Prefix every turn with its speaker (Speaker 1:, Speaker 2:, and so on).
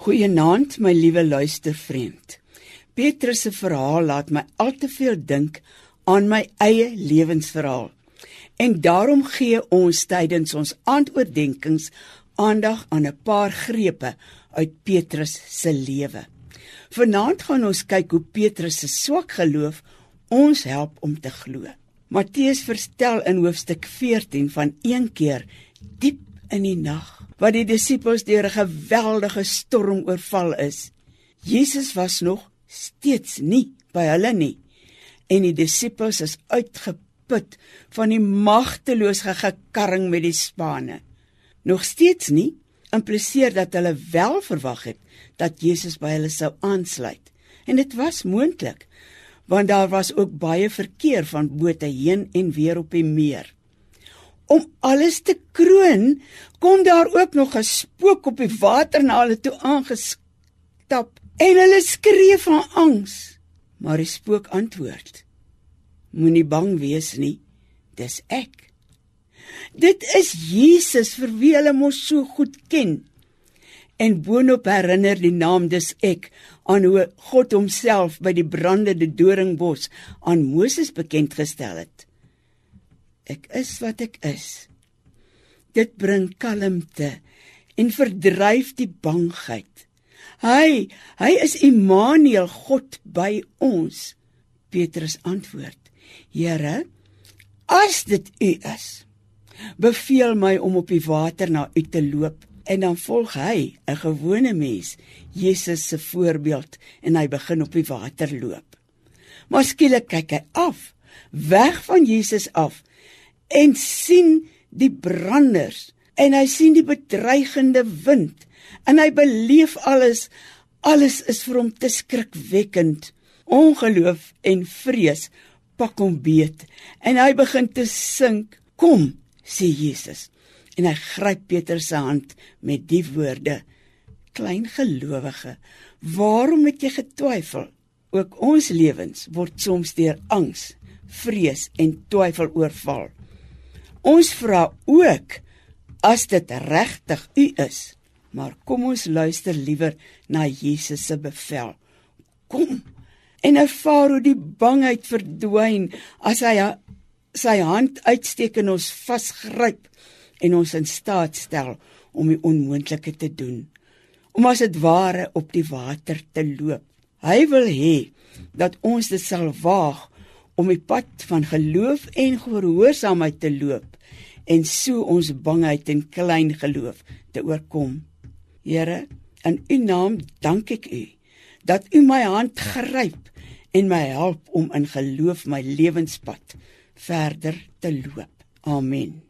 Speaker 1: Goeienaand my liewe luistervriend. Petrus se verhaal laat my al te veel dink aan my eie lewensverhaal. En daarom gee ons tydens ons aandoordenkings aandag aan 'n paar grepe uit Petrus se lewe. Vanaand gaan ons kyk hoe Petrus se swak geloof ons help om te glo. Matteus vertel in hoofstuk 14 van een keer diep in die nag wat die disippels deur 'n geweldige storm oorval is. Jesus was nog steeds nie by hulle nie en die disippels is uitgeput van die magtelose gekarring met die spane. Nog steeds nie impliseer dat hulle wel verwag het dat Jesus by hulle sou aansluit. En dit was moontlik want daar was ook baie verkeer van bote heen en weer op die meer om alles te kroon, kom daar ook nog 'n spook op die water na hulle toe aangestap en hulle skree van angs. Maar die spook antwoord: Moenie bang wees nie, dis ek. Dit is Jesus vir wie hulle mos so goed ken. En boonop herinner die naam dis ek aan hoe God homself by die brandende doringbos aan Moses bekend gestel het. Ek is wat ek is. Dit bring kalmte en verdryf die bangheid. Hy, hy is Immanuel, God by ons. Petrus antwoord: Here, as dit U is, beveel my om op die water na U te loop. En dan volg hy, 'n gewone mens, Jesus se voorbeeld en hy begin op die water loop. Maar skielik kyk hy af, weg van Jesus af en sien die branders en hy sien die bedreigende wind en hy beleef alles alles is vir hom te skrikwekkend. Ongeloof en vrees pak hom beet en hy begin te sink. Kom sê Jesus en hy gryp Petrus se hand met die woorde klein gelowige waarom het jy getwyfel? Ook ons lewens word soms deur angs vrees en twyfel oorval Ons vra ook as dit regtig U is. Maar kom ons luister liewer na Jesus se bevel. Kom en ervaar hoe die bangheid verdwyn as hy sy hand uitsteek en ons vasgryp en ons in staat stel om die onmoontlike te doen. Om as dit ware op die water te loop. Hy wil hê dat ons dit sal waag om die pad van geloof en gehoorsaamheid te loop en so ons bangheid en klein geloof te oorkom. Here, in U naam dank ek U dat U my hand gryp en my help om in geloof my lewenspad verder te loop. Amen.